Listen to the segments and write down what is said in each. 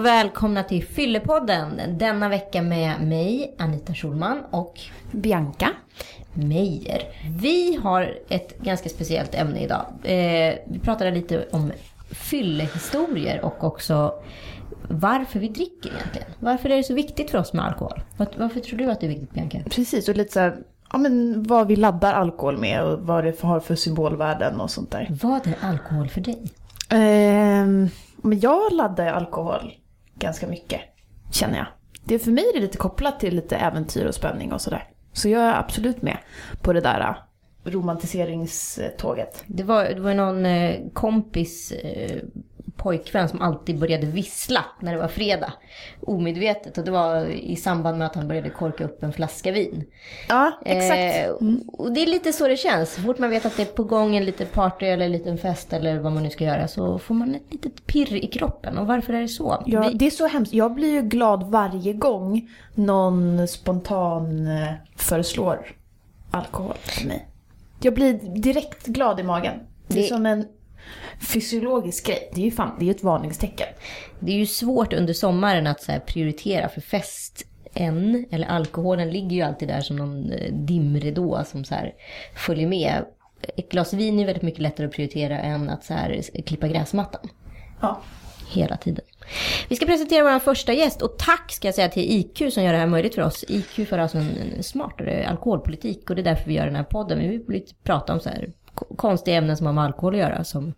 Och välkomna till Fyllepodden. Denna vecka med mig, Anita Schulman och Bianca. Meijer. Vi har ett ganska speciellt ämne idag. Eh, vi pratade lite om fyllehistorier och också varför vi dricker egentligen. Varför är det så viktigt för oss med alkohol? Var, varför tror du att det är viktigt Bianca? Precis, och lite så här, ja men vad vi laddar alkohol med och vad det har för symbolvärden och sånt där. Vad är alkohol för dig? Ehm, men jag laddar alkohol ganska mycket, känner jag. Det, för mig är det lite kopplat till lite äventyr och spänning och sådär. Så jag är absolut med på det där äh, romantiseringståget. Det var, det var någon äh, kompis eh, pojkvän som alltid började vissla när det var fredag. Omedvetet. Och det var i samband med att han började korka upp en flaska vin. Ja, exakt. Eh, och det är lite så det känns. Så fort man vet att det är på gång en liten party eller en liten fest eller vad man nu ska göra så får man ett litet pirr i kroppen. Och varför är det så? Ja, Vi- det är så hemskt. Jag blir ju glad varje gång någon spontan eh, föreslår alkohol för mig. Jag blir direkt glad i magen. Det är Det- som en fysiologisk grej. Det är ju fan, det är ett varningstecken. Det är ju svårt under sommaren att så prioritera för fest än, eller alkoholen ligger ju alltid där som någon eh, dimridå som så här följer med. Ett glas vin är väldigt mycket lättare att prioritera än att så här klippa gräsmattan Ja. hela tiden. Vi ska presentera vår första gäst och tack ska jag säga till IQ som gör det här möjligt för oss. IQ för alltså en, en smartare alkoholpolitik och det är därför vi gör den här podden. Vi vill prata om så här konstiga ämnen som har med alkohol att göra som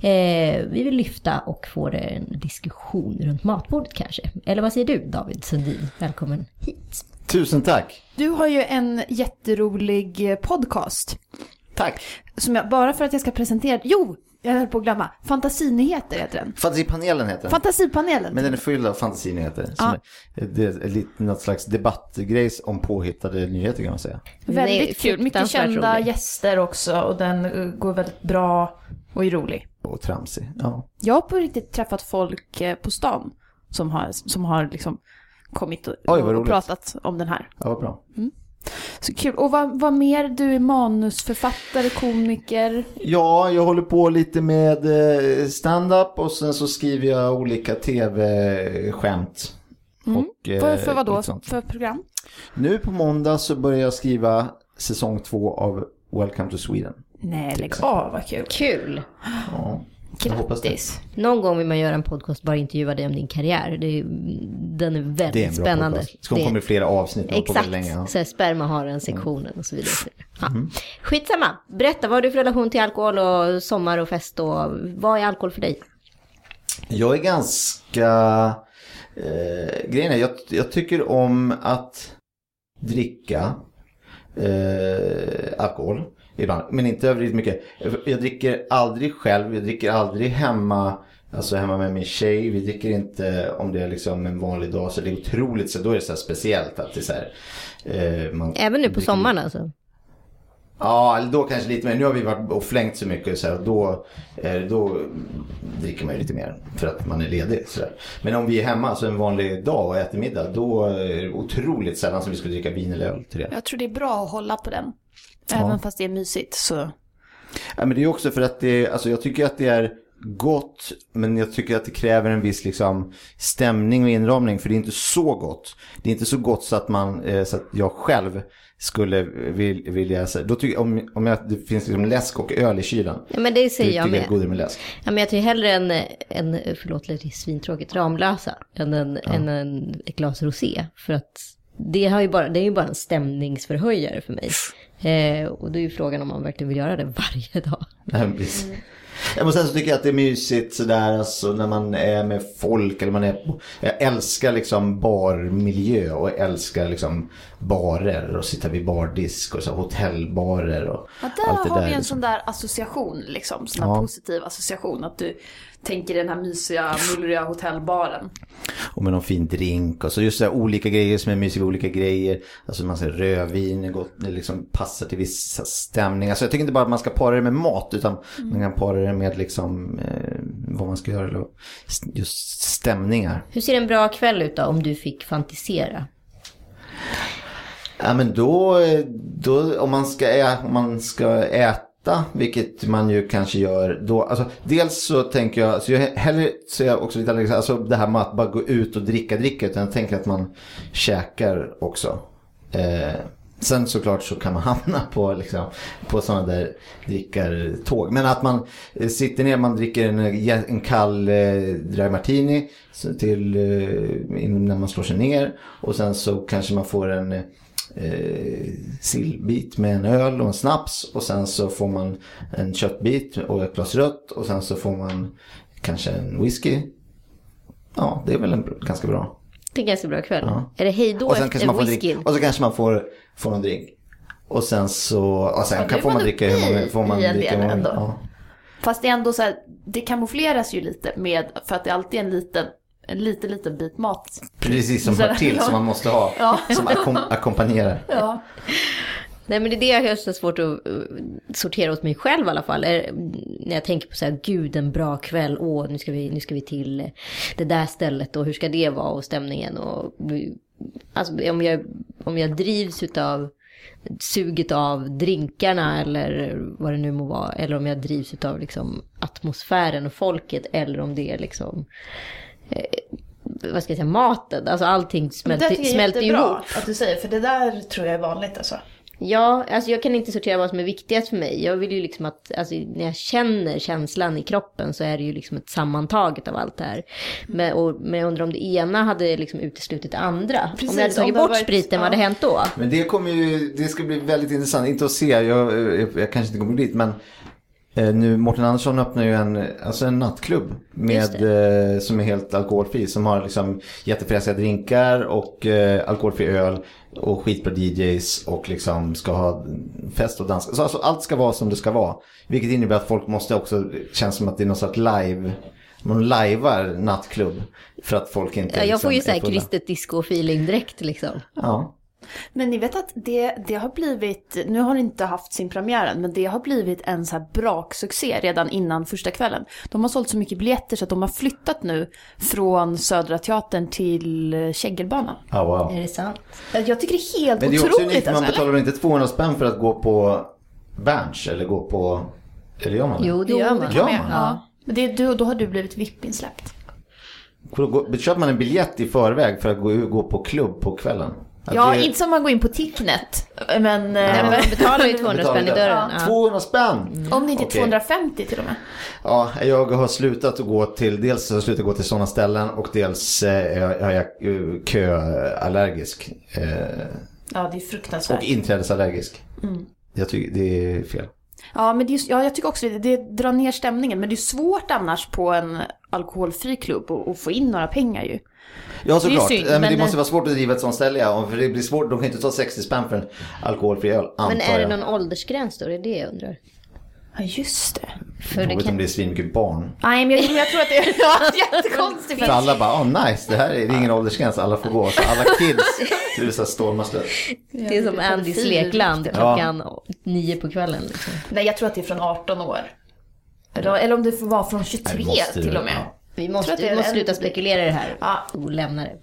eh, vi vill lyfta och få det en diskussion runt matbordet kanske. Eller vad säger du David Sundin? Välkommen hit. Tusen tack. Du har ju en jätterolig eh, podcast. Tack. Som jag, bara för att jag ska presentera, jo! Jag höll på att glömma. Fantasinyheter heter den. Fantasipanelen heter den. Fantasipanelen. Men den är full av fantasinyheter. Som Ja. är, det är lite något slags debattgrej om påhittade nyheter kan man säga. Väldigt kul. Mycket kända rolig. gäster också och den eh, går väldigt bra och är rolig. Och tramsig. Ja. Jag har på riktigt träffat folk eh, på stan som har, som har liksom kommit och, Oj, och pratat om den här. ja, vad bra. Så kul. Och vad, vad mer? Du är manusförfattare, komiker. Ja, jag håller på lite med eh, stand-up och sen så skriver jag olika tv-skämt. Och, eh, För, för vad då? För program? Nu på måndag så börjar jag skriva säsong två av Welcome to Sweden. Nej, lägg av. vad kul. Kul! Ja. Grattis. Någon gång vill man göra en podcast bara intervjua dig om din karriär. Det är, den är väldigt Det är en bra spännande. podcast. Ska Det- komma i flera avsnitt. den har Exakt, Länge, ja. så här spermaharen-sektionen och så vidare. Ja. Mm. Skitsamma, berätta vad har du för relation till alkohol och sommar och fest och vad är alkohol för dig? Jag är ganska... Eh, grejen är, jag, jag tycker om att dricka eh, alkohol ibland, men inte överdrivet mycket. Jag dricker aldrig själv, jag dricker aldrig hemma, alltså hemma med min tjej. Vi dricker inte om det är liksom en vanlig dag, så det är otroligt, så då är det så här speciellt att det är så här. Eh, man Även nu på sommaren alltså? Ja, eller då kanske lite mer. Nu har vi varit och flängt så mycket så här, och då, eh, då dricker man ju lite mer för att man är ledig. Så där. Men om vi är hemma, så en vanlig dag och äter middag, då är det otroligt sällan som vi skulle dricka vin eller öl till det. Jag tror det är bra att hålla på den. Även fast det är mysigt så. Ja, men det är också för att det, alltså jag tycker att det är gott, men jag tycker att det kräver en viss liksom, stämning och inramning, för det är inte så gott. Det är inte så gott så att, man, eh, så att jag själv skulle vil, vilja, så- då tycker jag, om, om jag, det finns liksom läsk och öl i kylen. Ja men det säger jag jag med. godare med läsk. Ja, men jag tycker hellre en, en förlåt det är svintråkigt, Ramlösa än, en, än en, ett glas rosé. För att det, har ju bara, det är ju bara en stämningsförhöjare för mig. Eh, och då är ju frågan om man verkligen vill göra det varje dag. Nej, men precis. Ja, men sen så tycker jag att det är mysigt sådär alltså, när man är med folk. Eller man är jag älskar liksom barmiljö och jag älskar liksom barer och sitta vid bardisk och så hotellbarer och Ja, allt där det har där. vi en liksom. sån där association liksom. Sån här Ja. positiv association. Att du tänker den här mysiga, mullriga hotellbaren. Och med någon fin drink och så just så här olika grejer som är mysiga olika grejer. Alltså man säger rödvin är gott, det liksom passar till vissa stämningar. Så jag tycker inte bara att man ska para det med mat utan man kan para det med liksom eh, vad man ska göra. Eller just stämningar. Hur ser en bra kväll ut då om du fick fantisera? Ja men då, då om, man ska ä, om man ska äta äta, vilket man ju kanske gör då. Alltså, dels så tänker jag, så jag hellre så jag också lite allergisk, alltså det här med att bara gå ut och dricka dricka, utan jag tänker att man käkar också. Eh, sen såklart så kan man hamna på, liksom, på sådana där drickartåg. Men att man eh, sitter ner, man dricker en, en kall eh, dry martini till, eh, innan när man slår sig ner. Och sen så kanske man får en eh, sillbit med en öl och en snaps. Och sen så får man en köttbit och ett glas rött. Och sen så får man kanske en whisky. Ja, det är väl en ganska bra. Det är en ganska bra kväll. Ja. Är det sen kanske efter whiskyn? och så kanske man får, får någon drink. Och sen så, och sen Ja, kan, får man dricka hur många, får man dricka hur många- ja. Fast det är ändå så här, det kamoufleras ju lite med, för att det alltid är en liten, en liten, liten bit mat. Precis som hör till, som man måste ha. Ja. Som akkom- ackompanjerar. Ja. Nej men det är det jag har så svårt att uh, sortera åt mig själv i alla fall. Är, när jag tänker på så här, gud en bra kväll, åh nu ska vi, nu ska vi till eh, det där stället och hur ska det vara och stämningen och alltså om jag, om jag drivs utav suget av drinkarna eller vad det nu må vara. Eller om jag drivs utav liksom atmosfären och folket eller om det är liksom eh, vad ska jag säga, maten. Alltså allting smälter, det tycker jag är smälter jättebra ihop. att du säger, för det där tror jag är vanligt alltså. Ja, alltså jag kan inte sortera vad som är viktigast för mig. Jag vill ju liksom att, alltså när jag känner känslan i kroppen så är det ju liksom ett sammantaget av allt det här. Men, och, men jag undrar om det ena hade liksom uteslutit det andra. Precis, om jag hade tagit det bort varit- spriten, vad hade ja. hänt då? Men det kommer ju, det ska bli väldigt intressant, inte att se, jag, jag, jag kanske inte kommer dit, men eh, nu Mårten Andersson öppnar ju en, alltså en nattklubb med, eh, som är helt alkoholfri, som har liksom jättefräsiga drinkar och eh, alkoholfri öl och skitbra DJs och liksom ska ha fest och dans. Så alltså, allt ska vara som det ska vara. Vilket innebär att folk måste också, känns som att det är någon sorts live, man lajvar nattklubb för att folk inte Ja, jag får ju liksom så här kristet disco-feeling direkt liksom. Ja. Men ni vet att det, det har blivit, nu har det inte haft sin premiär än, men det har blivit en så här braksuccé redan innan första kvällen. De har sålt så mycket biljetter så att de har flyttat nu från Södra Teatern till Kägelbanan. Ja, wow. Är det sant? Jag tycker det är helt Men det är också otroligt unikt, man alltså, eller? betalar väl inte 200 spänn för att gå på Berns eller gå på, eller gör man det? Jo, det gör man. Gör man. man? Ja. Men det är, du, då har du blivit VIP-insläppt. Köper man en biljett i förväg för att gå, gå på klubb på kvällen? Ja, det- inte som man går in på Ticknet. Men, Nej, men eh, man betalar ju 200 spänn i dörren. Ja. 200 spänn! om det inte är Okej. 250 till och med. Ja, jag har slutat att gå till, dels har jag slutat gå till sådana ställen och dels eh, är jag eh, köallergisk. Eh, Ja, det är och fruktansvärt. inträdesallergisk. Mm. Jag tycker det är fel. Ja, men det är, ja, jag tycker också det, det drar ner stämningen. Men det är svårt annars på en alkoholfri klubb att, att få in några pengar ju. Ja såklart, synd, Eh, men, men- det måste vara svårt att driva ett sånt ställe ja. För det blir svårt, de kan inte ta 60 spänn för en alkoholfri öl, antar Men är det jag. någon åldersgräns då? Det är det jag undrar. Ja, just det. För Jag det vet kan... om det är svinmycket barn. Nej, men jag, jag tror att det är ja, jättekonstigt. För alla bara, oh, nice, det här är, det är ingen åldersgräns, alla får gå. Så alla kids, det är så här stormaslöst. Det är som det Andys lekland Ja. Nio på kvällen. Liksom. Nej, jag tror att det är från 18 år. Eller, eller om det får vara från 23 Nej, till och med. ja. Vi måste, vi måste sluta spekulera i det här Ja. och lämna det.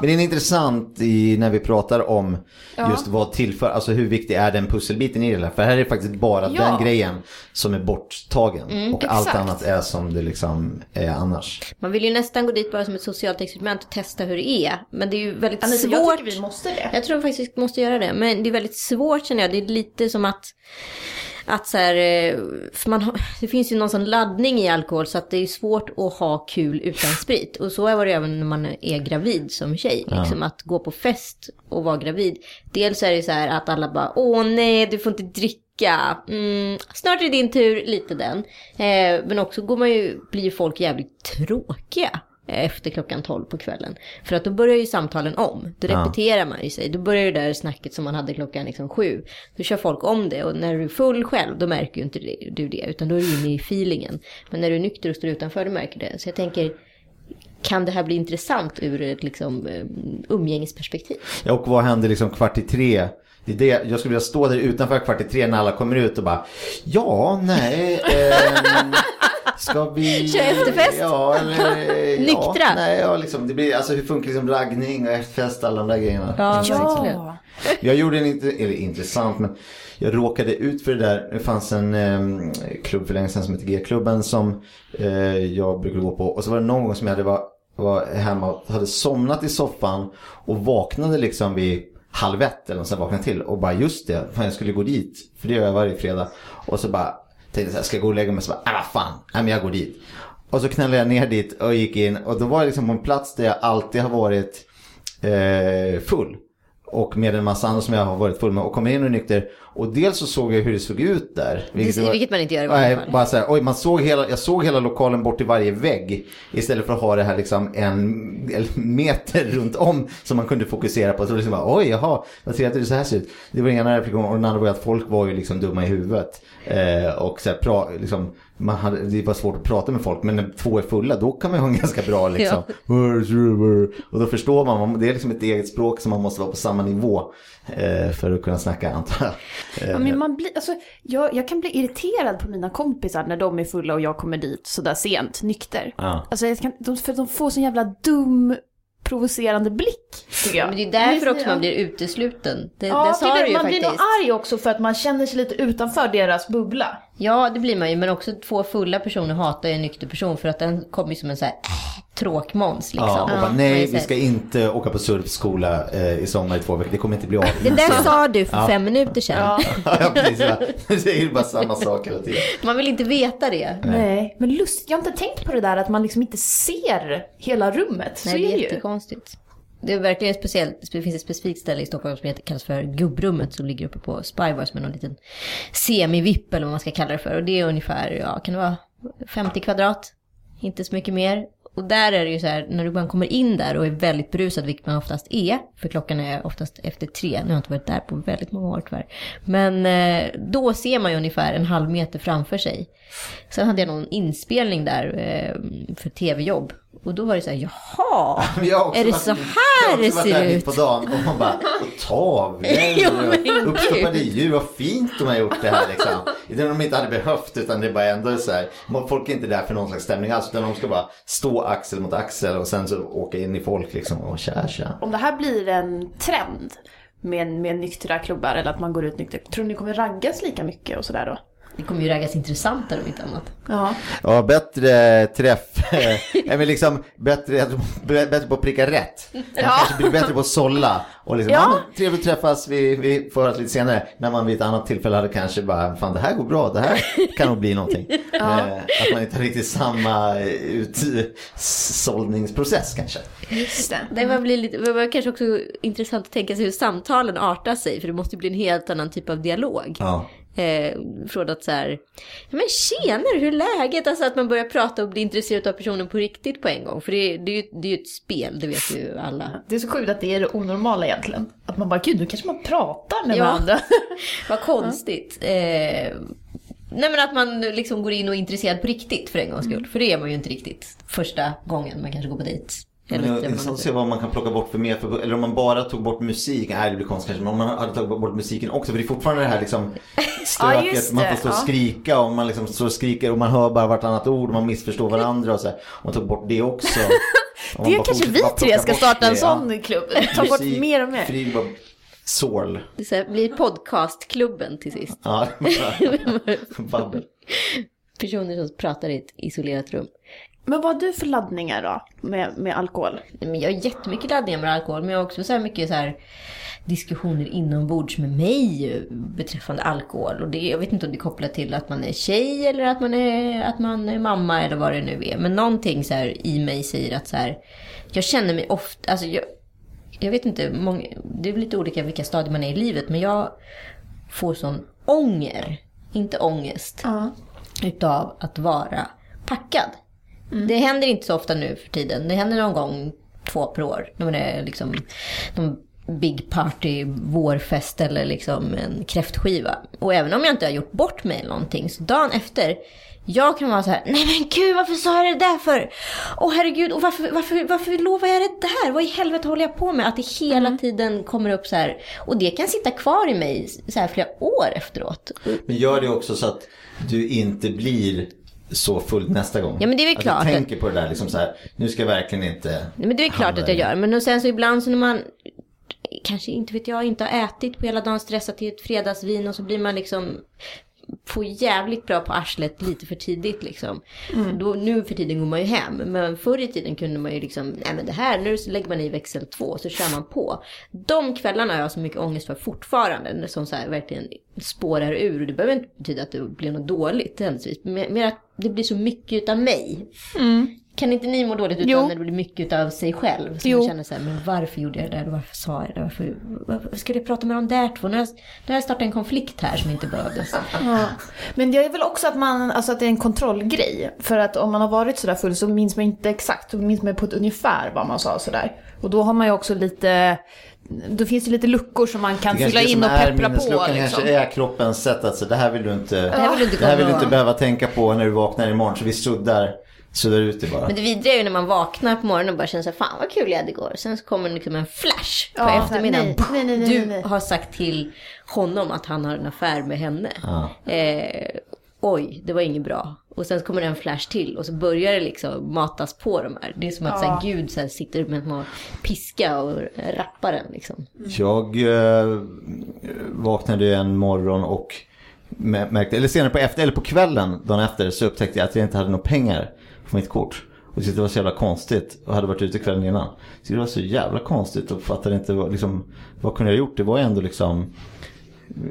Men det är intressant i, när vi pratar om Ja. just vad tillför, alltså hur viktig är den pusselbiten i det här. För här är det faktiskt bara Ja. den grejen som är borttagen. och allt exakt. annat är som det liksom är annars. Man vill ju nästan gå dit bara som ett socialt experiment och testa hur det är. Men det är ju väldigt Anita, svårt. jag tycker vi måste det. Jag tror faktiskt vi måste göra det. Men det är väldigt svårt känner jag. Det är lite som att, att så här, eh, för man har, det finns ju någon sån laddning i alkohol så att det är svårt att ha kul utan sprit. Och så var det även när man är gravid som tjej. Liksom att gå på fest och vara gravid. Dels är det så här att alla bara, åh nej du får inte dricka. Mm, snart är det din tur, lite den. Eh, men också går man ju, blir folk jävligt tråkiga efter klockan 12 på kvällen. För att då börjar ju samtalen om. Då Ja. repeterar man ju sig. Då börjar det där snacket som man hade klockan liksom sju. Då kör folk om det och när du är full själv då märker ju inte du det. Utan då är du inne i feelingen. Men när du är nykter och står utanför då märker du det. Så jag tänker, kan det här bli intressant ur ett liksom, eh, umgängesperspektiv? Ja, och vad händer liksom kvart i tre? Det är det, jag skulle vilja stå där utanför kvart i tre när alla kommer ut och bara Ja, nej. ehm, Ska vi... Kör efterfest? Ja, eller... Nyktra? Ja, nej, ja, liksom, det blir, alltså hur funkar liksom raggning och efterfest och alla de där grejerna? Ja, verkligen. Ja. Jag gjorde en, inte, eller intressant, men jag råkade ut för det där. Det fanns en eh, klubb för länge sedan som heter G-klubben som eh, jag brukade gå på. Och så var det någon gång som jag hade var, var hemma och hade somnat i soffan och vaknade liksom vid halv ett eller sånt, vaknade till och bara just det, fan jag skulle gå dit. För det gör jag varje fredag. Och så bara tänkte så här, ska jag gå och lägga mig? Så bara, äh, vad fan, nej, men jag går dit. Och så knallade jag ner dit och gick in och då var jag liksom på en plats där jag alltid har varit eh, full. Och med en massa andra som jag har varit full med och kom in och nykter. Och dels så såg jag hur det såg ut där. Det, var- vilket man inte gör i Nej, fall. bara så här, oj, man såg hela, jag såg hela lokalen bort till varje vägg. Istället för att ha det här liksom en, meter runt om som man kunde fokusera på. Så liksom bara, oj, jaha, vad trevligt det så här ser ut. Det var den ena reflektionen och den andra var att folk var ju liksom dumma i huvudet. Eh, och så här, pra, liksom, man hade, det var svårt att prata med folk, men när två är fulla då kan man ju ha en ganska bra liksom. Och då förstår man, det är liksom ett eget språk som man måste vara på samma nivå eh, för att kunna snacka antar jag. Eh, Ja, men man blir, alltså, jag, jag kan bli irriterad på mina kompisar när de är fulla och jag kommer dit sådär sent, nykter. Ja. Alltså, jag kan, de, för de får sån jävla dum, provocerande blick, tycker jag. Men det är därför också man blir utesluten. Det, Ja, det sa det, du ju man faktiskt. blir nog arg också för att man känner sig lite utanför deras bubbla. Ja, det blir man ju. Men också två fulla personer hatar ju en nykter person för att den kommer ju som en så här äh, tråkmåns liksom. Ja, och bara, är nej, vi ska inte åka på surfskola eh, i sommar i två veckor. Det kommer inte bli av. Det där sa du för fem minuter sedan. ja, precis. Ja. Du säger ju bara samma sak hela tiden. Man vill inte veta det. Nej. Men lust, jag har inte tänkt på det där att man liksom inte ser hela rummet. Så Nej, det är är det ju. Det är verkligen speciellt. Det finns ett specifikt ställe i Stockholm som heter, kallas för Gubbrummet som ligger uppe på Spybar som är någon liten semivipp. eller vad man ska kalla det för. Och det är ungefär, ja kan det vara 50 kvadrat? Inte så mycket mer. Och där är det ju så här, när du bara kommer in där och är väldigt berusad, vilket man oftast är, för klockan är oftast efter tre, nu har jag inte varit där på väldigt många år tyvärr. Men eh, då ser man ju ungefär en halv meter framför sig. Sen hade jag någon inspelning där eh, för tv-jobb. Och då var det så här, jaha, är det så här det ser ut? på dagen och man bara, och tavlor, uppstoppade djur, vad fint de har gjort det här liksom. Inte om de inte hade behövt utan det är bara ändå så här, folk är inte där för någon slags stämning alls utan de ska bara stå axel mot axel och sen så åka in i folk liksom och tja tja. Om det här blir en trend med, med nyktra klubbar eller att man går ut nykter, tror ni det kommer raggas lika mycket och sådär då? Det kommer ju raggas intressantare om inte annat. Ja. Ja, bättre träff. Nej, men liksom bättre, bättre på att pricka rätt. Man kanske blir bättre på att sålla. Och liksom, Ja. ja. trevligt att träffas, vi, vi får höras lite senare. När man vid ett annat tillfälle hade kanske bara, fan det här går bra, det här kan nog bli någonting. Eh, att man inte har riktigt samma eh, utsållningsprocess kanske. Just det. Det var, bli lite, det var kanske också intressant att tänka sig hur samtalen artar sig, för det måste bli en helt annan typ av dialog. Ja. Eh, från att så här, men tjenare, hur är läget? Alltså att man börjar prata och bli intresserad av personen på riktigt på en gång. För det, är- det är ju det är ju ett spel, det vet ju alla. Det är så sjukt att det är det onormala egentligen. Att man bara, gud nu kanske man pratar med Ja. varandra. Vad konstigt. Eh, nej men att man liksom går in och är intresserad på riktigt för en gångs skull. För det är man ju inte riktigt första gången man kanske går på dejt. Men det är intressant att se vad man kan plocka bort för mer. För, eller om man bara tog bort musik. Nej, det blir konstigt kanske. Men om man hade tagit bort musiken också. För det är fortfarande det här liksom stöket. just man får stå och ja. skrika och man liksom står och skriker och man hör bara vartannat ord och man missförstår varandra och så här. Om man tog bort det också. Det kanske vi tre ska starta en det, sån klubb. Ta bort mer och mer. Fri sorl. Det så här, blir podcastklubben till sist. Ja, babbel. Personer som pratar i ett isolerat rum. Men vad har du för laddningar då med, med alkohol? Men jag har jättemycket laddningar med alkohol, men jag har också så mycket så här diskussioner inombords med mig beträffande alkohol. Och det, jag vet inte om det är kopplat till att man är tjej eller att man är, att man är mamma eller vad det nu är. Men någonting så här i mig säger att så här, jag känner mig ofta, alltså jag, jag vet inte, många, det är lite olika vilka stadier man är i livet, men jag får sån ånger, inte ångest, Ja. utav att vara packad. Det händer inte så ofta nu för tiden. Det händer någon gång två per år. När det är liksom någon big party, vårfest eller liksom en kräftskiva. Och även om jag inte har gjort bort mig eller någonting, så dagen efter jag kan vara så här, nej men gud varför sa jag det där för? Åh herregud, och varför, varför, varför lovar jag det där? Vad i helvete håller jag på med? Att det hela tiden kommer upp så här. Och det kan sitta kvar i mig så här flera år efteråt. Men gör det också så att du inte blir så full nästa gång. Ja, men det är väl klart att- tänker på det där liksom så här, nu ska jag verkligen inte Nej, men det är klart hamna att jag gör. Men sen så ibland så när man kanske inte vet jag, inte har ätit på hela dagen, stressat till ett fredagsvin och så blir man liksom får jävligt bra på arslet lite för tidigt liksom. Då, nu för tiden går man ju hem. Men förr i tiden kunde man ju liksom, nej men det här, nu så lägger man i växel två så kör man på. De kvällarna har jag så mycket ångest för fortfarande. Som så här verkligen spårar ur. Och det behöver inte betyda att det blir något dåligt händelsevis. Mer att det blir så mycket utav mig. Kan inte ni må dåligt utan Jo. när det blir mycket av sig själv? Så Jo. man känner så här, men varför gjorde jag det där? Varför sa jag det? Varför, varför skulle jag prata med de där två? Nu har jag, nu har jag startat en konflikt här som inte behövdes. Ja. Men det är väl också att, man, alltså att det är en kontrollgrej. För att om man har varit sådär full så minns man inte exakt, då minns man på ett ungefär vad man sa sådär. Och då har man ju också lite, då finns det lite luckor som man kan fylla in och peppra på. Liksom. kanske är kroppens sätt att säga det här vill du inte, Det här vill du inte det här vill du inte behöva tänka på när du vaknar imorgon. Så vi suddar, suddar ut det bara. Men det vidriga är ju när man vaknar på morgonen och bara känner så här, fan vad kul jag hade igår. Sen så kommer liksom en flash på Ja, eftermiddagen. nej, nej, nej, nej, du har sagt till honom att han har en affär med henne. Ja. Eh, oj, det var inget bra. Och sen så kommer det en flash till och så börjar det liksom matas på de här. Det är som att så här, Gud så här, sitter med en piska och rappar den liksom. Jag eh, vaknade en morgon och mä- märkte, eller senare på, efter, eller på kvällen dagen efter så upptäckte jag att jag inte hade några pengar på mitt kort. Och tyckte det var så jävla konstigt och hade varit ute kvällen innan. Så det var så jävla konstigt och fattade inte vad, liksom, vad kunde jag ha gjort. Det var ändå liksom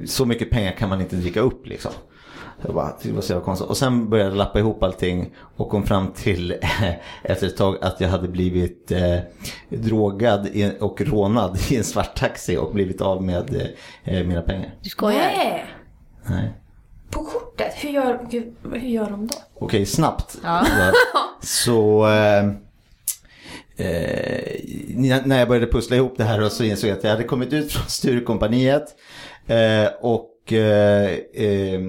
så mycket pengar kan man inte dricka upp liksom. Jag bara, det var så jävla konstigt. Och sen började jag lappa ihop allting och kom fram till efter ett tag att jag hade blivit eh, drogad och rånad i en svart taxi och blivit av med eh, mina pengar. Du skojar? Nej, Nej. på kortet. Hur gör, gud, hur gör de då? Okej, snabbt. Ja. Så eh, eh, när jag började pussla ihop det här och så insåg jag att jag hade kommit ut från Sturecompagniet eh, och, eh, eh,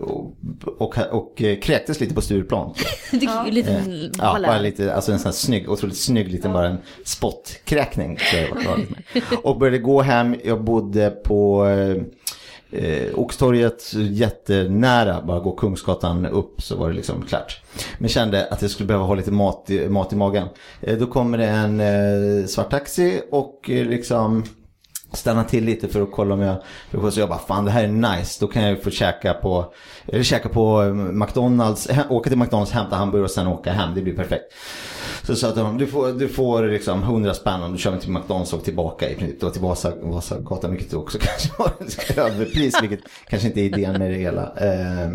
och, och, och eh, kräktes lite på Stureplan. Är ju lite Ja, bara lite, alltså en sån här snygg, otroligt snygg liten bara en spottkräkning. Och började gå hem, jag bodde på eh, Oxtorget jättenära, bara gå Kungsgatan upp så var det liksom klart. Men kände att jag skulle behöva ha lite mat i, mat i magen. Eh, då kommer det en eh, svart taxi och eh, liksom stanna till lite för att kolla om jag... För så jag bara, fan det här är nice. Då kan jag få käka på... Eller käka på eh, McDonalds. Åka till McDonalds, hämta hamburgare och sen åka hem. Det blir perfekt. Så sa honom, du får, du får liksom 100 spänn om du kör mig till McDonalds och tillbaka i princip. Då till Vasa, Vasagatan, vilket också kanske var ett överpris. Vilket kanske inte är idén med det hela. Eh,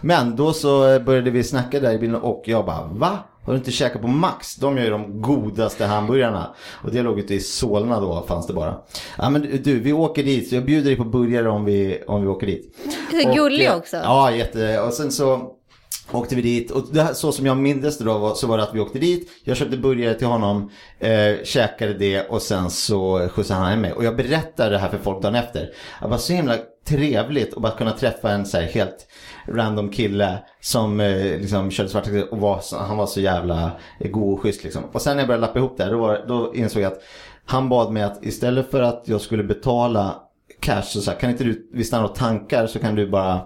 Men då så började vi snacka där i bilen och jag bara, va? Har du inte käkat på Max? De gör ju de godaste hamburgarna. Och det låg ute i Solna då fanns det bara. Ja men du, vi åker dit. Jag bjuder dig på burgare om vi, om vi åker dit. Du är gullig eh, också. Ja, jätte. Och sen så åkte vi dit. Och det här, så som jag minns det då var, så var det att vi åkte dit. Jag köpte burgare till honom. Eh, käkade det och sen så skjutsade han hem mig. Och jag berättade det här för folk dagen efter. Det var så himla trevligt att bara kunna träffa en så här helt random kille som eh, liksom körde svarttaxi och var, han var så jävla god och schysst liksom. Och sen när jag började lappa ihop det här, då, var, då insåg jag att han bad mig att istället för att jag skulle betala cash så sa kan inte du, vi stannar och tankar så kan du bara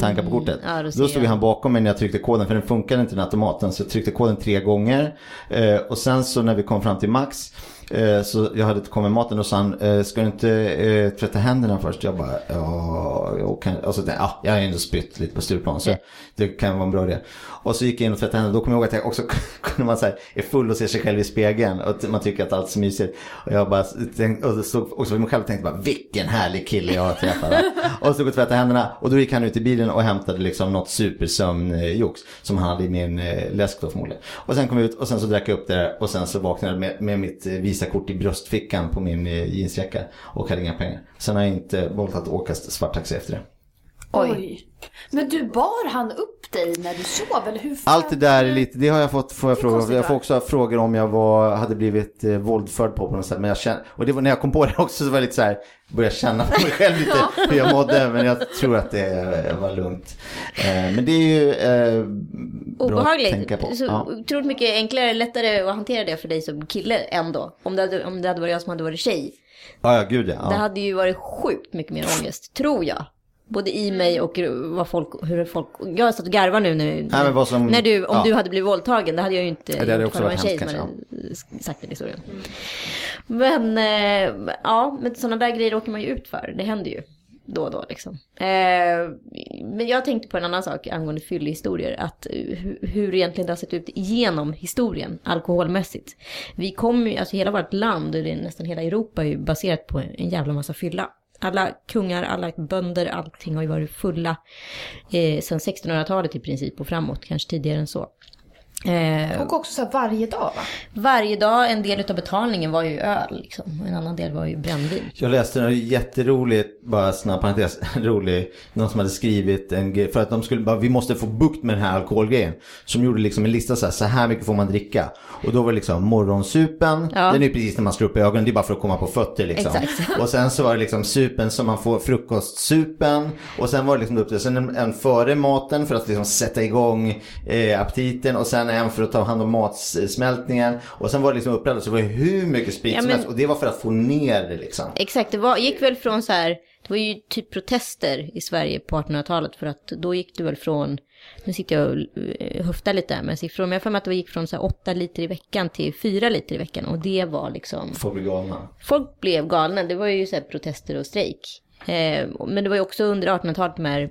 tanka på kortet. Ja, då stod jag. han bakom mig när jag tryckte koden för den funkade inte den automaten så jag tryckte koden tre gånger. Eh, och sen så när vi kom fram till Max så jag hade kommit med maten och sa han, eh, ska du inte eh, tvätta händerna först? Jag bara, ja, jag kan, alltså, ja, jag har ändå spytt lite på Stureplan så det kan vara en bra idé. Och så gick jag in och tvättade händerna, då kom jag ihåg att jag också kunde man så här, är full och ser sig själv i spegeln och man tycker att allt är så mysigt. Och jag bara tänkte, och stod också för mig själv och tänkte bara, vilken härlig kille jag har träffat. och så stod jag och tvättade händerna och då gick han ut i bilen och hämtade liksom något supersömnjox som han hade i min eh, läsk då förmodligen. Och sen kom jag ut och sen så drack jag upp det där och sen så vaknade jag med, med mitt eh, Visakort i bröstfickan på min eh, jeansjacka och hade inga pengar. Sen har jag inte valt att åka svarttaxi efter det. Oj. Men du, bar han upp dig när du sov? Eller hur fan? Allt det där är lite, det har jag fått får jag frågor konstigt, Jag får också frågor om jag var, hade blivit eh, våldförd på på något sätt. Men jag känner, och det var när jag kom på det också så var jag lite så här, började känna på mig själv lite hur jag mådde. Men jag tror att det var lugnt. Eh, men det är ju eh, bra att Obehagligt. tänka på. Så Ja. otroligt mycket enklare, lättare att hantera det för dig som kille ändå. Om det hade, om det hade varit jag som hade varit tjej. Ja, ja, gud ja. Det hade ju varit sjukt mycket mer ångest, tror jag. Både i mig och vad folk, hur folk... Jag har stått och garvat nu när, Nej, men vad som- när du, om ja. du hade blivit våldtagen. Det hade jag ju inte det hade gjort också varit tjej hemskt som hade sagt den historien. Men eh, ja, men sådana där grejer åker man ju ut för. Det händer ju då och då liksom. Eh, men jag tänkte på en annan sak angående fyllehistorier. Att eh, hu- hur egentligen det har sett ut genom historien alkoholmässigt. Vi kommer ju, alltså hela vårt land, och nästan hela Europa, är ju baserat på en jävla massa fylla. Alla kungar, alla bönder, allting har ju varit fulla eh, sedan 1600-talet i princip och framåt, kanske tidigare än så. Eh, Och också så här varje dag va? varje dag, en del av betalningen var ju öl, liksom. en annan del var ju brännvin. Jag läste en jätteroligt, bara snabb parentes, rolig, någon som hade skrivit en grej, för att de skulle bara, vi måste få bukt med den här alkoholgrejen. Som gjorde liksom en lista så här, så här mycket får man dricka. Och då var det liksom morgonsupen, Ja. den är ju precis när man slår upp ögonen, det är bara för att komma på fötter liksom. Exakt. Och sen så var det liksom supen som man får, frukostsupen. Och sen var det liksom upp till, sen en, en före maten för att liksom sätta igång eh, aptiten. Och sen en för att ta hand om matsmältningen. Och sen var det liksom uppladdat, så det var hur mycket sprit Ja, som men- helst. Och det var för att få ner det liksom. Exakt, det var, gick väl från så här, det var ju typ protester i Sverige på 1800-talet för att då gick det väl från, nu sitter jag och eh, höftar lite här med siffror, men jag har för mig att det gick från så här 8 liter i veckan till 4 liter i veckan och det var liksom, Folk blir galna. folk blev galna, det var ju så här protester och strejk. Eh, men det var ju också under 1800-talet de här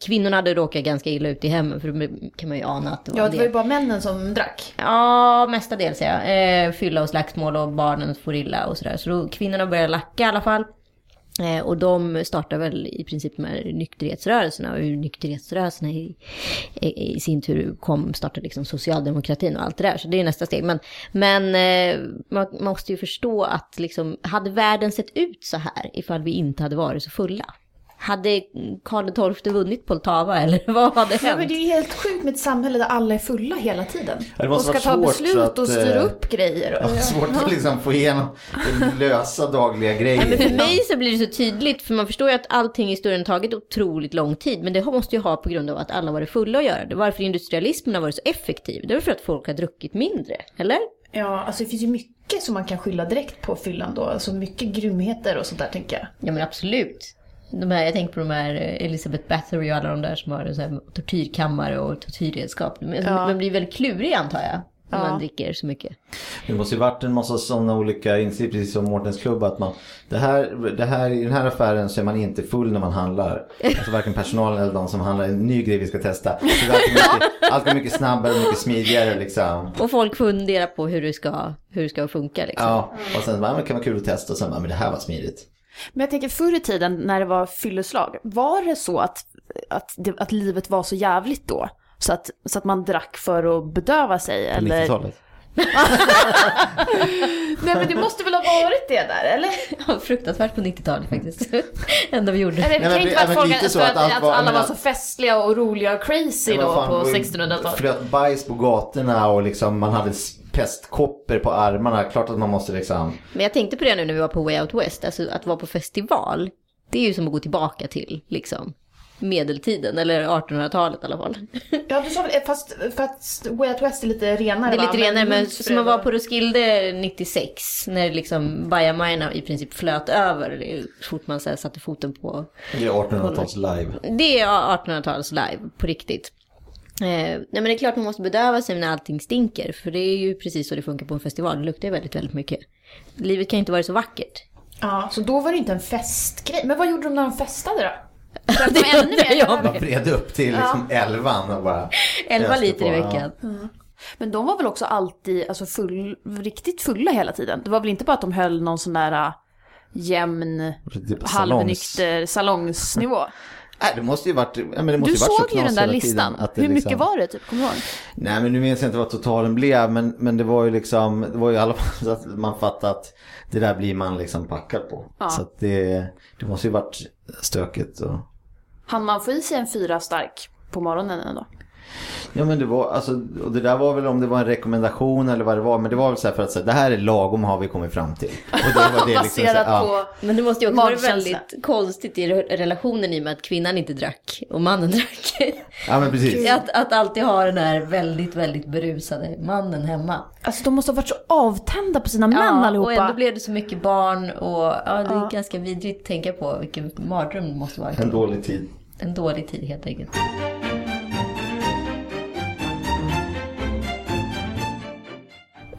Kvinnorna hade råkat ganska illa ut i hemmen, för då kan man ju ana att det var Ja, det var ju bara männen som drack. Ja, mestadels ja. Eh, fylla och slagsmål och barnen får illa och sådär. Så då, kvinnorna började lacka i alla fall. Eh, och de startade väl i princip de här nykterhetsrörelserna. Och ur nykterhetsrörelserna i, i, i sin tur kom, startade liksom socialdemokratin och allt det där. Så det är nästa steg. Men, men eh, man, man måste ju förstå att liksom, hade världen sett ut så här ifall vi inte hade varit så fulla? Hade Karl XII vunnit Poltava eller vad hade Ja, hänt? men det är ju helt sjukt med ett samhälle där alla är fulla hela tiden. Ja, det och ska ta beslut att, och styra eh, upp grejer. Ja, svårt att liksom få igenom lösa dagliga grejer. Nej, men för mig så blir det så tydligt, för man förstår ju att allting i historien tagit otroligt lång tid. Men det måste ju ha på grund av att alla varit fulla att göra det. Varför industrialismen har varit så effektiv, det är för att folk har druckit mindre, eller? Ja, alltså det finns ju mycket som man kan skylla direkt på fyllan då. Alltså mycket grymheter och sånt där tänker jag. Ja men absolut. De här, jag tänker på de här eh, Elizabeth Bathory och alla de där som har så här tortyrkammare och tortyrredskap. Men Ja. Man blir väldigt klurig antar jag, när Ja. man dricker så mycket. Det måste ju varit en massa sådana olika insikter, precis som Mårtens klubb. Att man, det här, det här, I den här affären så är man inte full när man handlar. Alltså varken personalen eller de som handlar. En ny grej vi ska testa. Så det är mycket, alltid mycket snabbare och mycket smidigare liksom. Och folk funderar på hur det ska, hur det ska funka liksom. Ja, och sen bara, men kan vara kul att testa och sen bara, men det här var smidigt. Men jag tänker förr i tiden när det var fylleslag, var det så att, att, det, att livet var så jävligt då? Så att, så att man drack för att bedöva sig? På eller? 90-talet. Nej men det måste väl ha varit det där, eller? Ja, fruktansvärt på 90-talet faktiskt. Enda vi gjorde. Det men kan ju inte vara men att, folk, lite så att att, att var- alla men var att- så festliga och roliga och crazy Men då fan, på det var ju 1600-talet. Flöt bajs på gatorna och liksom man hade pestkopper på armarna. Klart att man måste liksom. Men jag tänkte på det nu när vi var på Way Out West, alltså att vara på festival, det är ju som att gå tillbaka till liksom medeltiden, eller 1800-talet i alla fall. Ja, du sa väl, fast, fast Way Out West är lite renare Det är va? lite renare, men Hultsfred som vara och- på Roskilde 96, när liksom bajamajorna i princip flöt över, så fort man så här satte foten på. Det är 1800-tals live. Det är 1800-tals live, på riktigt. Eh, nej men det är klart man måste bedöva sig när allting stinker, för det är ju precis så det funkar på en festival, det luktar ju väldigt, väldigt mycket. Livet kan inte vara så vackert. Ja, så då var det inte en festgrej. Men vad gjorde de när de festade då? Det de ännu mer jag. Man vred upp till liksom elvan och bara. 11 öste liter i på, ja. veckan. Men de var väl också alltid alltså full, riktigt fulla hela tiden? Det var väl inte bara att de höll någon sån där äh, jämn, Typ salongs- halvnykter salongsnivå? Nej, det måste ju varit, ja, men det måste Du ju varit så såg ju den där listan. Hur mycket liksom- var det typ? Kommer du ihåg? Nej men nu minns jag inte vad totalen blev men, men det var ju liksom, det var ju i alla fall så att man fattade att det där blir man liksom packad på. Ja. Så det, det måste ju varit stökigt och... Han man få i sig en fyra stark på morgonen ändå? Ja men det var, alltså, och det där var väl om det var en rekommendation eller vad det var. Men det var väl så här för att säga, det här är lagom har vi kommit fram till. Och det var det liksom, så ja. på... Men det måste ju också vara väldigt konstigt i re- relationen i och med att kvinnan inte drack och mannen drack. ja men precis. Att, att alltid ha den här väldigt, väldigt berusade mannen hemma. Alltså de måste ha varit så avtända på sina män ja, allihopa. och ändå blev det så mycket barn och ja, det är ganska vidrigt att tänka på vilken mardröm det måste vara. En dålig tid. En dålig tid helt enkelt.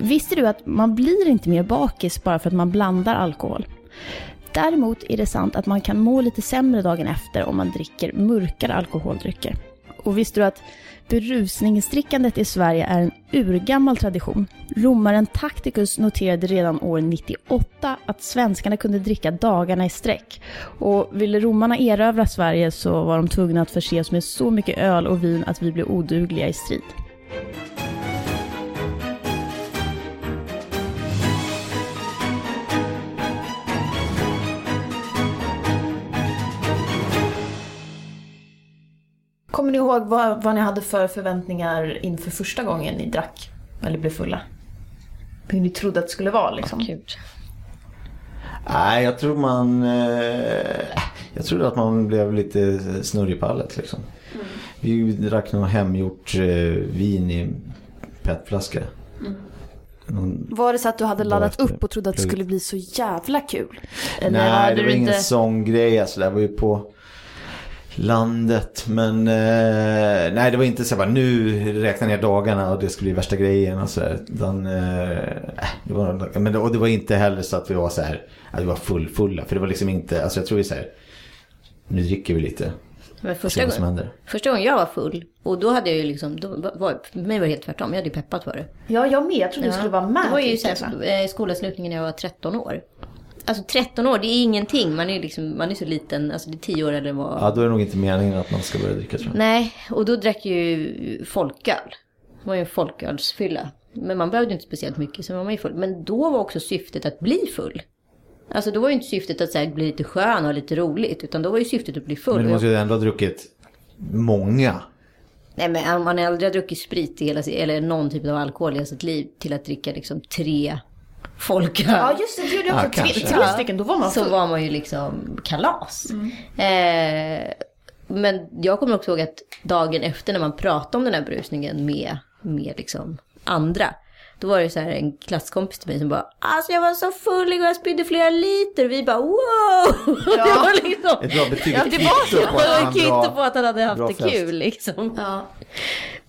Visste du att man blir inte mer bakis bara för att man blandar alkohol? Däremot är det sant att man kan må lite sämre dagen efter om man dricker mörkare alkoholdrycker. Och visste du att berusningsdrickandet i Sverige är en urgammal tradition? Romaren Tacitus noterade redan år 98 att svenskarna kunde dricka dagarna i sträck. Och ville romarna erövra Sverige så var de tvungna att förse oss med så mycket öl och vin att vi blev odugliga i strid. Kommer ni ihåg vad, vad ni hade för förväntningar inför första gången ni drack? Eller blev fulla? Hur ni trodde att det skulle vara liksom? Gud. Nej, jag tror man... Eh, jag trodde att man blev lite snurrig i pallet liksom. Vi drack nog hemgjort eh, vin i petflaska. Någon, Var det så att du hade laddat upp och trodde att det skulle bli så jävla kul? Eller nej, det var ingen inte... sån grej. Alltså, det var ju på landet. Men eh, nej, det var inte så bara nu räkna ner dagarna och det ska bli värsta grejen. Och så här. Utan, eh, det var, men det, och det var inte heller så att vi var så här, att vi var full, fulla. För det var liksom inte, alltså jag tror vi så här, nu dricker vi lite. Men första, vad som gången, händer. första gången jag var full, och då hade jag ju liksom, då var, för mig var det helt tvärtom. Jag hade ju peppat för det. Ja, jag med. Jag trodde du skulle vara med. Det var ju typ, eh, skolavslutningen när jag var 13 år. Alltså 13 år, det är ingenting. Man är liksom, man är så liten, alltså det är 10 år eller vad. Ja, då är det nog inte meningen att man ska börja dricka tror jag. Nej, och då drack ju folköl. Det var ju en folkölsfylla. Men man behövde inte speciellt mycket, så man var ju full. Men då var också syftet att bli full. Alltså då var ju inte syftet att här, bli lite skön och lite roligt. Utan då var ju syftet att bli full. Men du måste ju ändå ha druckit många. Nej men man aldrig har druckit sprit i hela sitt, eller någon typ av alkohol i hela sitt liv till att dricka liksom tre folköl. Ja, just det. Du gjorde Ja, också tre, tre stycken. Då var man så full. var man ju liksom kalas. Eh, men jag kommer också ihåg att dagen efter när man pratade om den här brusningen med, med liksom andra. Då var det så här en klasskompis till mig som bara Alltså jag var så full igår, jag spydde flera liter. Och vi bara wow! Det var liksom... Ett bra betyg, Ja, det var så. på att Det kvitto bra- på att han hade haft det fest. kul liksom. Ja.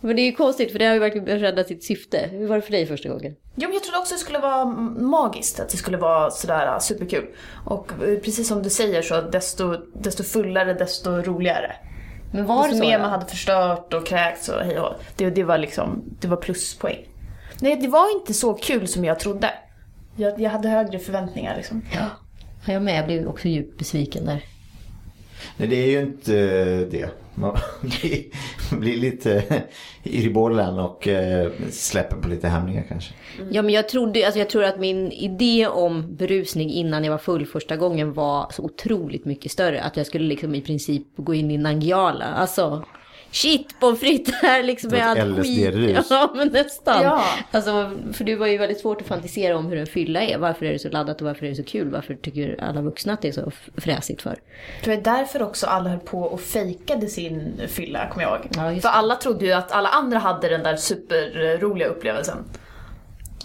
Men det är ju konstigt för det har ju verkligen räddat sitt syfte. Hur var det för dig första gången? Jo, men jag trodde också det skulle vara magiskt, att det skulle vara sådär äh, superkul. Och eh, precis som du säger så, desto, desto fullare, desto roligare. Men var det desto så? mer då? man hade förstört och kräkts och hej och det, det var liksom, det var pluspoäng. Nej, det var inte så kul som jag trodde. Jag, jag hade högre förväntningar liksom. Ja, jag med. Jag blev också djupt besviken där. Nej, det är ju inte eh, det. Man blir, lite yr i bollen och eh, släpper på lite hämningar kanske. Ja, men jag, trodde, alltså jag tror att min idé om berusning innan jag var full första gången var så otroligt mycket större. Att jag skulle liksom i princip gå in i Nangijala. Alltså, shit pommes frites här liksom med allt skit. Ja, men nästan. Ja. Alltså, för det var ju väldigt svårt att fantisera om hur en fylla är. Varför är det så laddat och varför är det så kul? Varför tycker alla vuxna att det är så fräsigt för? Det var därför också alla höll på och fejkade sin fylla, kommer jag ihåg. Ja, just För alla trodde ju att alla andra hade den där superroliga upplevelsen.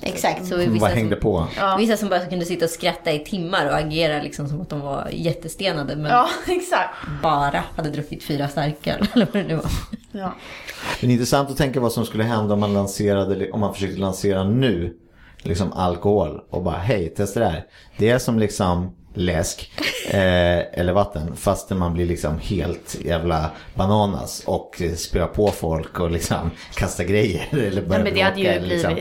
Exakt. Så Som vissa bara som- hängde på. Vissa som bara kunde sitta och skratta i timmar och agera liksom som att de var jättestenade. Men Ja, exakt. bara hade druckit fyra starköl. Eller vad det nu var. Ja. Men intressant att tänka vad som skulle hända om man lanserade, om man försökte lansera nu, liksom alkohol och bara hej, testa det här. Det är som liksom läsk eh, eller vatten fast man blir liksom helt jävla bananas och eh, spöar på folk och liksom kastar grejer eller Ja, börjar men det hade ju blivit liksom. eh,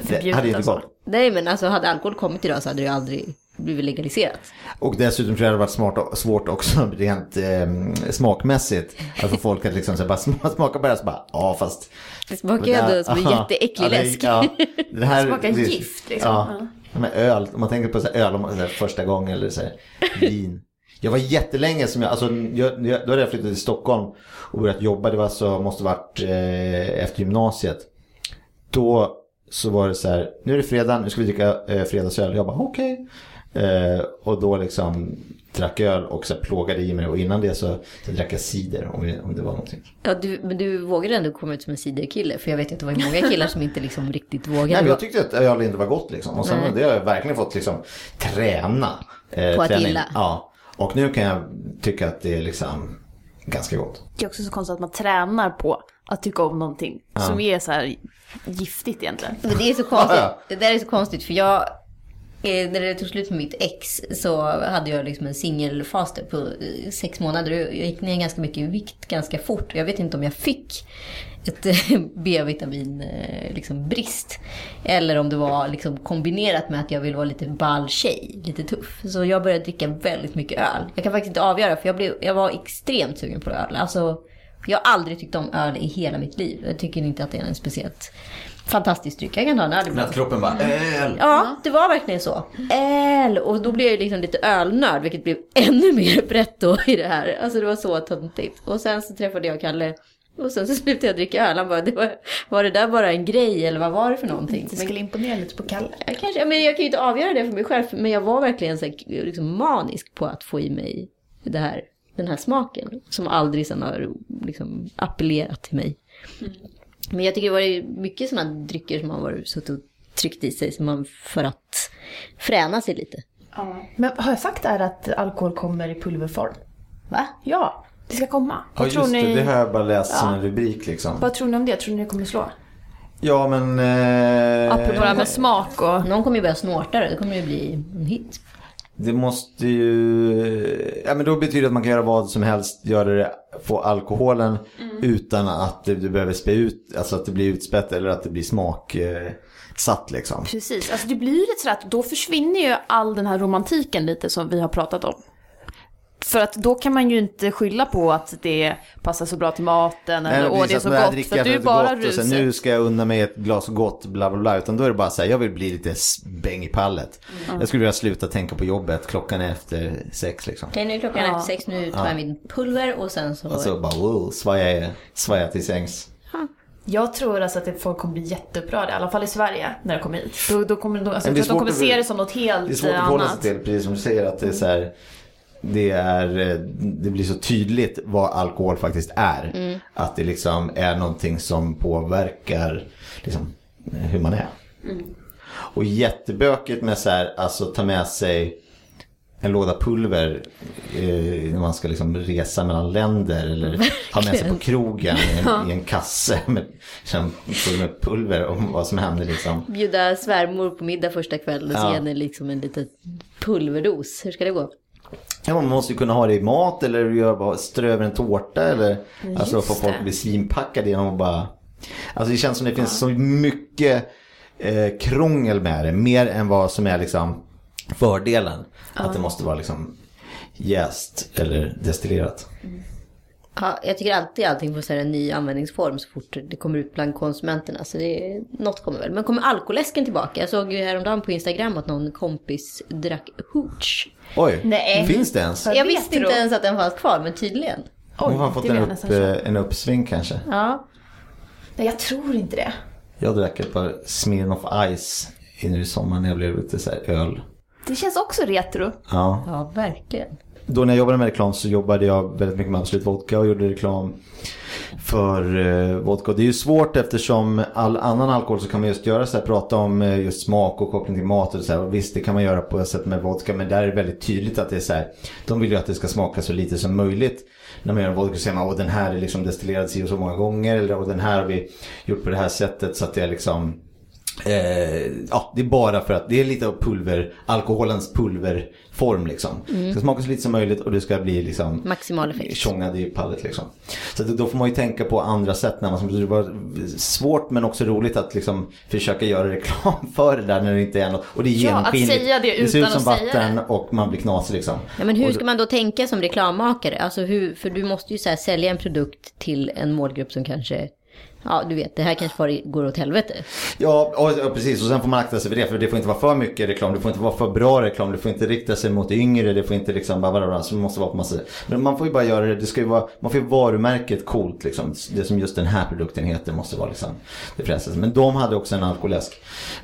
Det förbjudet. hade inte alltså. gått. Nej men alltså hade alkohol kommit idag så hade det ju aldrig blivit legaliserat. Och dessutom tror jag det hade varit smart, svårt också rent eh, smakmässigt. Att få folk att liksom så bara sm- smaka på det här så bara, ja fast. Det smakar ju ändå som en jätteäcklig Ja, det- läsk. Ja, det här, Smakar det- gift, liksom. Ja. Men öl, om man tänker på så här öl om man, så här, första gången eller så här, vin. Jag var jättelänge som jag, alltså jag, jag, då hade jag flyttat till Stockholm och börjat jobba. Det var så, måste varit eh, efter gymnasiet. Då så var det så här, nu är det fredag, nu ska vi dricka eh, fredagsöl. Jag bara okej. Eh, och då liksom drack öl och så här plågade i mig och innan det så, så drack jag cider om, det- om det var någonting. Ja, du, men du vågade ändå komma ut som en ciderkille. För jag vet ju att det var många killar som inte liksom riktigt vågade. Nej, men jag tyckte att öl inte var gott liksom. Och sen Nej. det har jag verkligen fått liksom träna. Eh, På att träning. gilla. Ja. Och nu kan jag tycka att det är liksom ganska gott. Det är också så konstigt att man tränar på att tycka om någonting som är så här giftigt egentligen. Men det är så konstigt. Ja, Det där är så konstigt för jag, Eh, när det tog slut med mitt ex så hade jag liksom en singelfas på eh, sex månader. Och Jag gick ner ganska mycket i vikt ganska fort. Jag vet inte om jag fick ett eh, B-vitamin liksom brist. Eller om det var liksom kombinerat med att jag ville vara lite ball tjej, lite tuff. Så jag började dricka väldigt mycket öl. Jag kan faktiskt inte avgöra för jag, blev, jag var extremt sugen på öl. Alltså, jag har aldrig tyckt om öl i hela mitt liv. Jag tycker inte att det är en speciellt fantastisk dryck. Jag kan ta en öl ibland. kroppen bara öl. Ja, det var verkligen så. Öl! Och då blev jag liksom lite ölnörd, vilket blev ännu mer brett då i det här. Alltså det var så töntigt. Och sen så träffade jag Kalle. Och sen så slutade jag dricka öl. Han bara, det var, var det där bara en grej eller vad var det för någonting? Det skulle imponera lite på Kalle. Jag, kanske, men jag kan ju inte avgöra det för mig själv. Men jag var verkligen så här, liksom manisk på att få i mig det här, den här smaken. Som aldrig sen har liksom appellerat till mig. Men jag tycker det var mycket sådana drycker som man var suttit och tryckt i sig som man, för att fräna sig lite. Men har jag sagt det här att alkohol kommer i pulverform? Va? Ja, det ska komma. Ja Vad, just det, ni, det har jag bara läst som Ja. en rubrik liksom. vad tror ni om det? Tror ni det kommer slå? Ja men... Eh, Apropå det här med smak och... Någon kommer ju börja snorta det. Det kommer ju bli en hit. Det måste ju... Ja men då betyder det att man kan göra vad som helst. Göra det, få alkoholen utan att du behöver spä ut, alltså att det blir utspätt eller att det blir smak eh, satt liksom. Precis, alltså det blir lite sådär att då försvinner ju all den här romantiken lite som vi har pratat om. För att då kan man ju inte skylla på att det passar så bra till maten eller åh det är så gott. att du är bara gott och sen, ruset. Nu ska jag unna mig ett glas gott, bla bla bla. Utan då är det bara så här, jag vill bli lite bäng i pallet. Mm. Jag skulle vilja sluta tänka på jobbet, klockan är efter sex liksom. Okej, nu är klockan Ja. efter sex. Nu tar jag min pulver och sen så... Och så bara wow, svaja, svaja till sängs. Jag tror alltså att det- folk kommer bli jätteupprörda, i alla fall i Sverige, när det kommer hit. Då, då kommer, de, alltså, jag de kommer svårt att- se det som något helt Det är svårt att förhålla sig annat. till, precis som du säger, att det är så här, det, är, eh, det blir så tydligt vad alkohol faktiskt är. Mm. Att det liksom är någonting som påverkar liksom, hur man är. Mm. Och jättebökigt med så här, alltså ta med sig en låda pulver eh, när man ska liksom resa mellan länder eller ha med sig på krogen i en, i en kasse med, liksom, med pulver om vad som händer liksom. Bjuda svärmor på middag första kvällen och Ja. ge henne liksom en liten pulverdos. Hur ska det gå? Ja, man måste ju kunna ha det i mat eller göra strö över en tårta eller alltså få folk bli svinpackade genom att bara... Alltså det känns som det finns så mycket eh, krångel med det, mer än vad som är liksom fördelen. Att det måste vara liksom jäst eller destillerat. Ja, jag tycker alltid allting får en ny användningsform så fort det kommer ut bland konsumenterna. Så det något kommer väl. Men kommer alkoläsken tillbaka? Jag såg ju häromdagen på Instagram att någon kompis drack hooch. Oj, Nej. finns det ens? Ja. Jag vet visste inte ens att den fanns kvar, men tydligen. Hon har fått en, jag upp, eh, en uppsving kanske. Ja. Nej, jag tror inte det. Jag drack ett par Smirnoff Ice i nu i sommar när jag blev lite så här öl. Det känns också retro. Ja. Ja, verkligen. Då när jag jobbade med reklam så jobbade jag väldigt mycket med Absolut Vodka och gjorde reklam för eh, vodka. Det är ju svårt eftersom all annan alkohol så kan man just göra så här, prata om eh, just smak och koppling till mat och så här. Och visst, det kan man göra på ett sätt med vodka, men där är det väldigt tydligt att det är så här. De vill ju att det ska smaka så lite som möjligt. När man gör en vodka så säger man, åh den här är liksom destillerad si och så många gånger. Eller åh den här har vi gjort på det här sättet så att det är liksom Eh, ja, det är bara för att det är lite av pulver, alkoholens pulverform liksom. Det ska smaka så lite som möjligt och det ska bli liksom Maximal effekt. tjongad i pallet liksom. Så då får man ju tänka på andra sätt när man det var svårt men också roligt att liksom försöka göra reklam för det där när det inte är något. Och det är Ja, att genomskinligt. säga det det ser ut utan som vatten och man blir knasig liksom. Ja, men hur ska man då tänka som reklammakare? Alltså hur, för du måste ju så sälja en produkt till en målgrupp som kanske ja du vet, det här kanske bara går åt helvete. Ja, och, och precis. Och sen får man akta sig för det. För det får inte vara för mycket reklam. Det får inte vara för bra reklam. Det får inte rikta sig mot yngre. Det får inte liksom bara, bara, bara så det måste vara på massa. Men man får ju bara göra det. Det ska ju vara, man får ju varumärket coolt liksom. Det som just den här produkten heter måste vara liksom det fräschaste. Men de hade också en alkoläsk.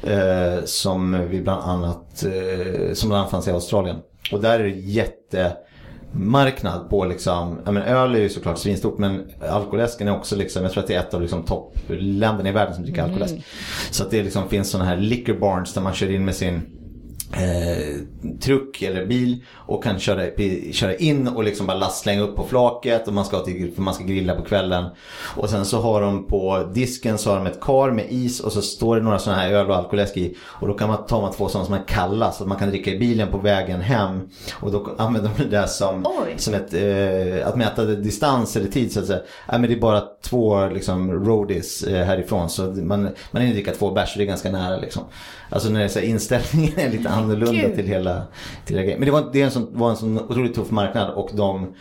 Eh, som vi bland annat, eh, som bland annat fanns i Australien. Och där är det jätte marknad på liksom, ja men öl är ju såklart svinstort men alkoläsken är också liksom, jag tror att det är ett av liksom toppländerna i världen som dricker alkoläsk. Så att det liksom finns sådana här liquor barns där man kör in med sin eh, truck eller bil och kan köra, köra in och liksom bara last, slänga upp på flaket och man ska, till, man ska grilla på kvällen. Och sen så har de på disken så har de ett kar med is och så står det några sådana här öl och alkoläsk i. Och då kan man ta man två sådana som är kalla så att man kan dricka i bilen på vägen hem. Och då använder de det där som, som ett, eh, att mäta distans eller tid så att säga. Ja, men det är bara två liksom roadies eh, härifrån så man, man hinner dricka två bärs det är ganska nära liksom. Alltså när så här, inställningen är lite annorlunda Gud. till hela, till hela grejen. Men det var, det en sån, var en sån otroligt tuff marknad och de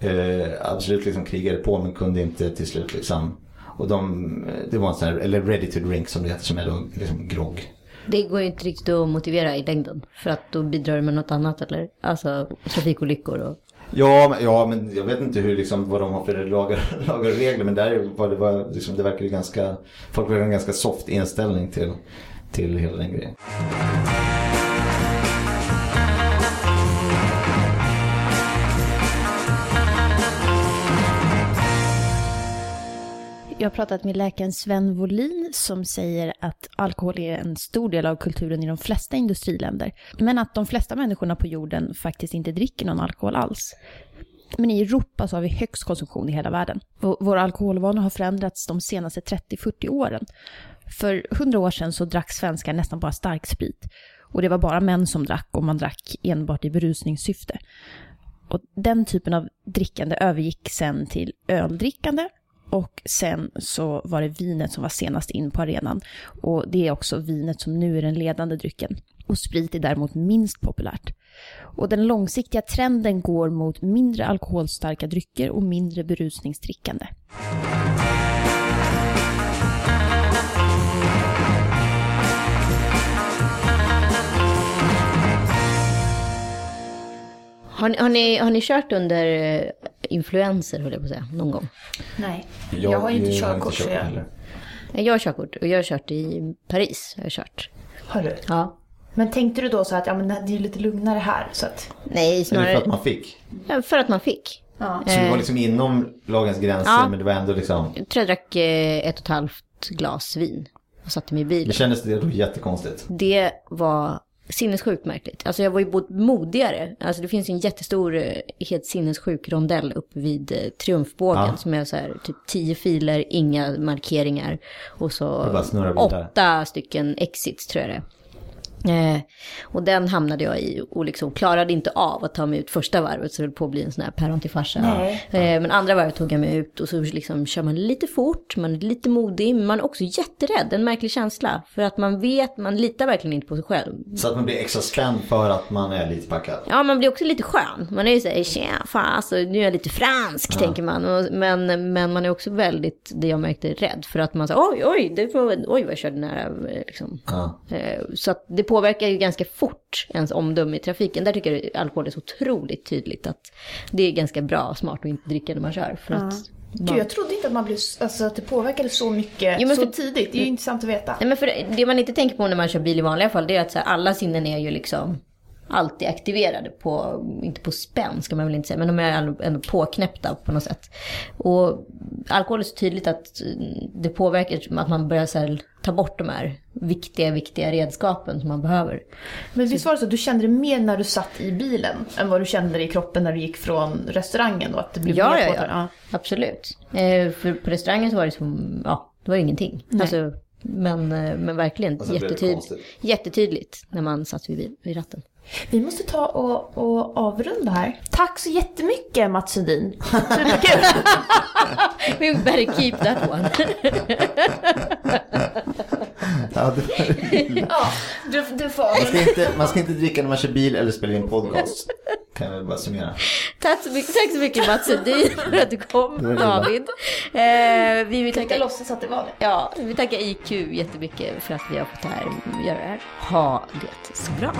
eh, absolut liksom krigade på men kunde inte till slut liksom. Och de, det var en sån här, eller ready to drink som det heter, som är då liksom grogg. Det går ju inte riktigt att motivera i längden. För att då bidrar det med något annat eller? Alltså trafikolyckor och... Ja, men, ja, men jag vet inte hur, liksom, vad de har för lagar, lagar och regler. Men där var det, var, liksom, det verkar ju ganska, folk verkar ha en ganska soft inställning till, till hela den grejen. Jag har pratat med läkaren Sven Wollin som säger att alkohol är en stor del av kulturen i de flesta industriländer. Men att de flesta människorna på jorden faktiskt inte dricker någon alkohol alls. Men i Europa så har vi högst konsumtion i hela världen. Och våra alkoholvanor har förändrats de senaste 30-40 åren. För 100 år sedan så drack svenskar nästan bara starksprit. Och det var bara män som drack och man drack enbart i berusningssyfte. Och den typen av drickande övergick sen till öldrickande och sen så var det vinet som var senast in på arenan. Och det är också vinet som nu är den ledande drycken. Och sprit är däremot minst populärt. Och den långsiktiga trenden går mot mindre alkoholstarka drycker och mindre berusningsdrickande. Har ni, har, ni, har ni kört under eh, influenser, höll jag på att säga, någon gång? Nej, jag, har ju inte körkort. så jag... heller. Jag har körkort och jag har kört i Paris. Jag har kört. Har du? Ja. Men tänkte du då så att ja, men det är lite lugnare här så att... Nej, Eller snarare för att man fick. Ja, för att man fick. Ja. Så det var liksom inom lagens gränser Ja. men det var ändå liksom. Jag tror jag drack eh, ett och ett halvt glas vin och satte mig i bilen. Det kändes det då jättekonstigt. Det var sinnessjukt märkligt. Alltså jag var ju både modigare. Alltså det finns ju en jättestor, eh, helt sinnessjuk rondell uppe vid eh, Triumfbågen. Ja. Som är så här typ tio filer, inga markeringar. Och så åtta stycken exits tror jag det är. Eh, och den hamnade jag i och liksom klarade inte av att ta mig ut första varvet så det höll på att bli en sån här päron till farsa. Eh, men andra varvet tog jag mig ut och så liksom kör man lite fort, man är lite modig, men man är också jätterädd, en märklig känsla. För att man vet, man litar verkligen inte på sig själv. Så att man blir extra spänd för att man är lite packad. Ja, man blir också lite skön. Man är ju såhär, tja, fan, alltså, nu är jag lite fransk, tänker man. Men, men man är också väldigt, det jag märkte, rädd. För att man säger, oj, oj, det var, oj vad jag körde nära. eh, Liksom. Ja. Eh, Så att det påverkar ju ganska fort ens omdöme i trafiken. Där tycker jag alkohol är så otroligt tydligt att det är ganska bra och smart att inte dricka när man kör. För att Gud, jag trodde inte att, man blev, alltså, att det påverkade så mycket Jo, så för- tidigt. Det är ju intressant att veta. Nej, men för det man inte tänker på när man kör bil i vanliga fall, det är att här, alla sinnen är ju liksom alltid aktiverade på, inte på spänn ska man väl inte säga, men de är ändå- ändå påknäppta på något sätt. Och alkohol är så tydligt att mm, det påverkar, att man börjar så här, ta bort de här viktiga, viktiga redskapen som man behöver. Men visst var det så att du kände det mer när du satt i bilen än vad du kände det i kroppen när du gick från restaurangen? Och att det blev Ja, mer ja, ja. Absolut. Eh, för på restaurangen så var det som, ja, det var ingenting. Alltså, men, eh, men verkligen konstigt. jättetydligt när man satt vid, vid ratten. Vi måste ta och, och avrunda här. Tack så jättemycket Mats Sundin. Superkul! We better keep that one. Ja, det, ja, du, du får man, ska inte, man ska inte dricka när man kör bil eller spelar in podcast. Kan jag väl bara summera. Tack så mycket, tack så mycket Mats Sundin för att du kom, David. Eh, vi vill tacka, låtsas att det var det. ja, vi tackar IQ jättemycket för att vi har fått här, göra det här. Ha det så bra.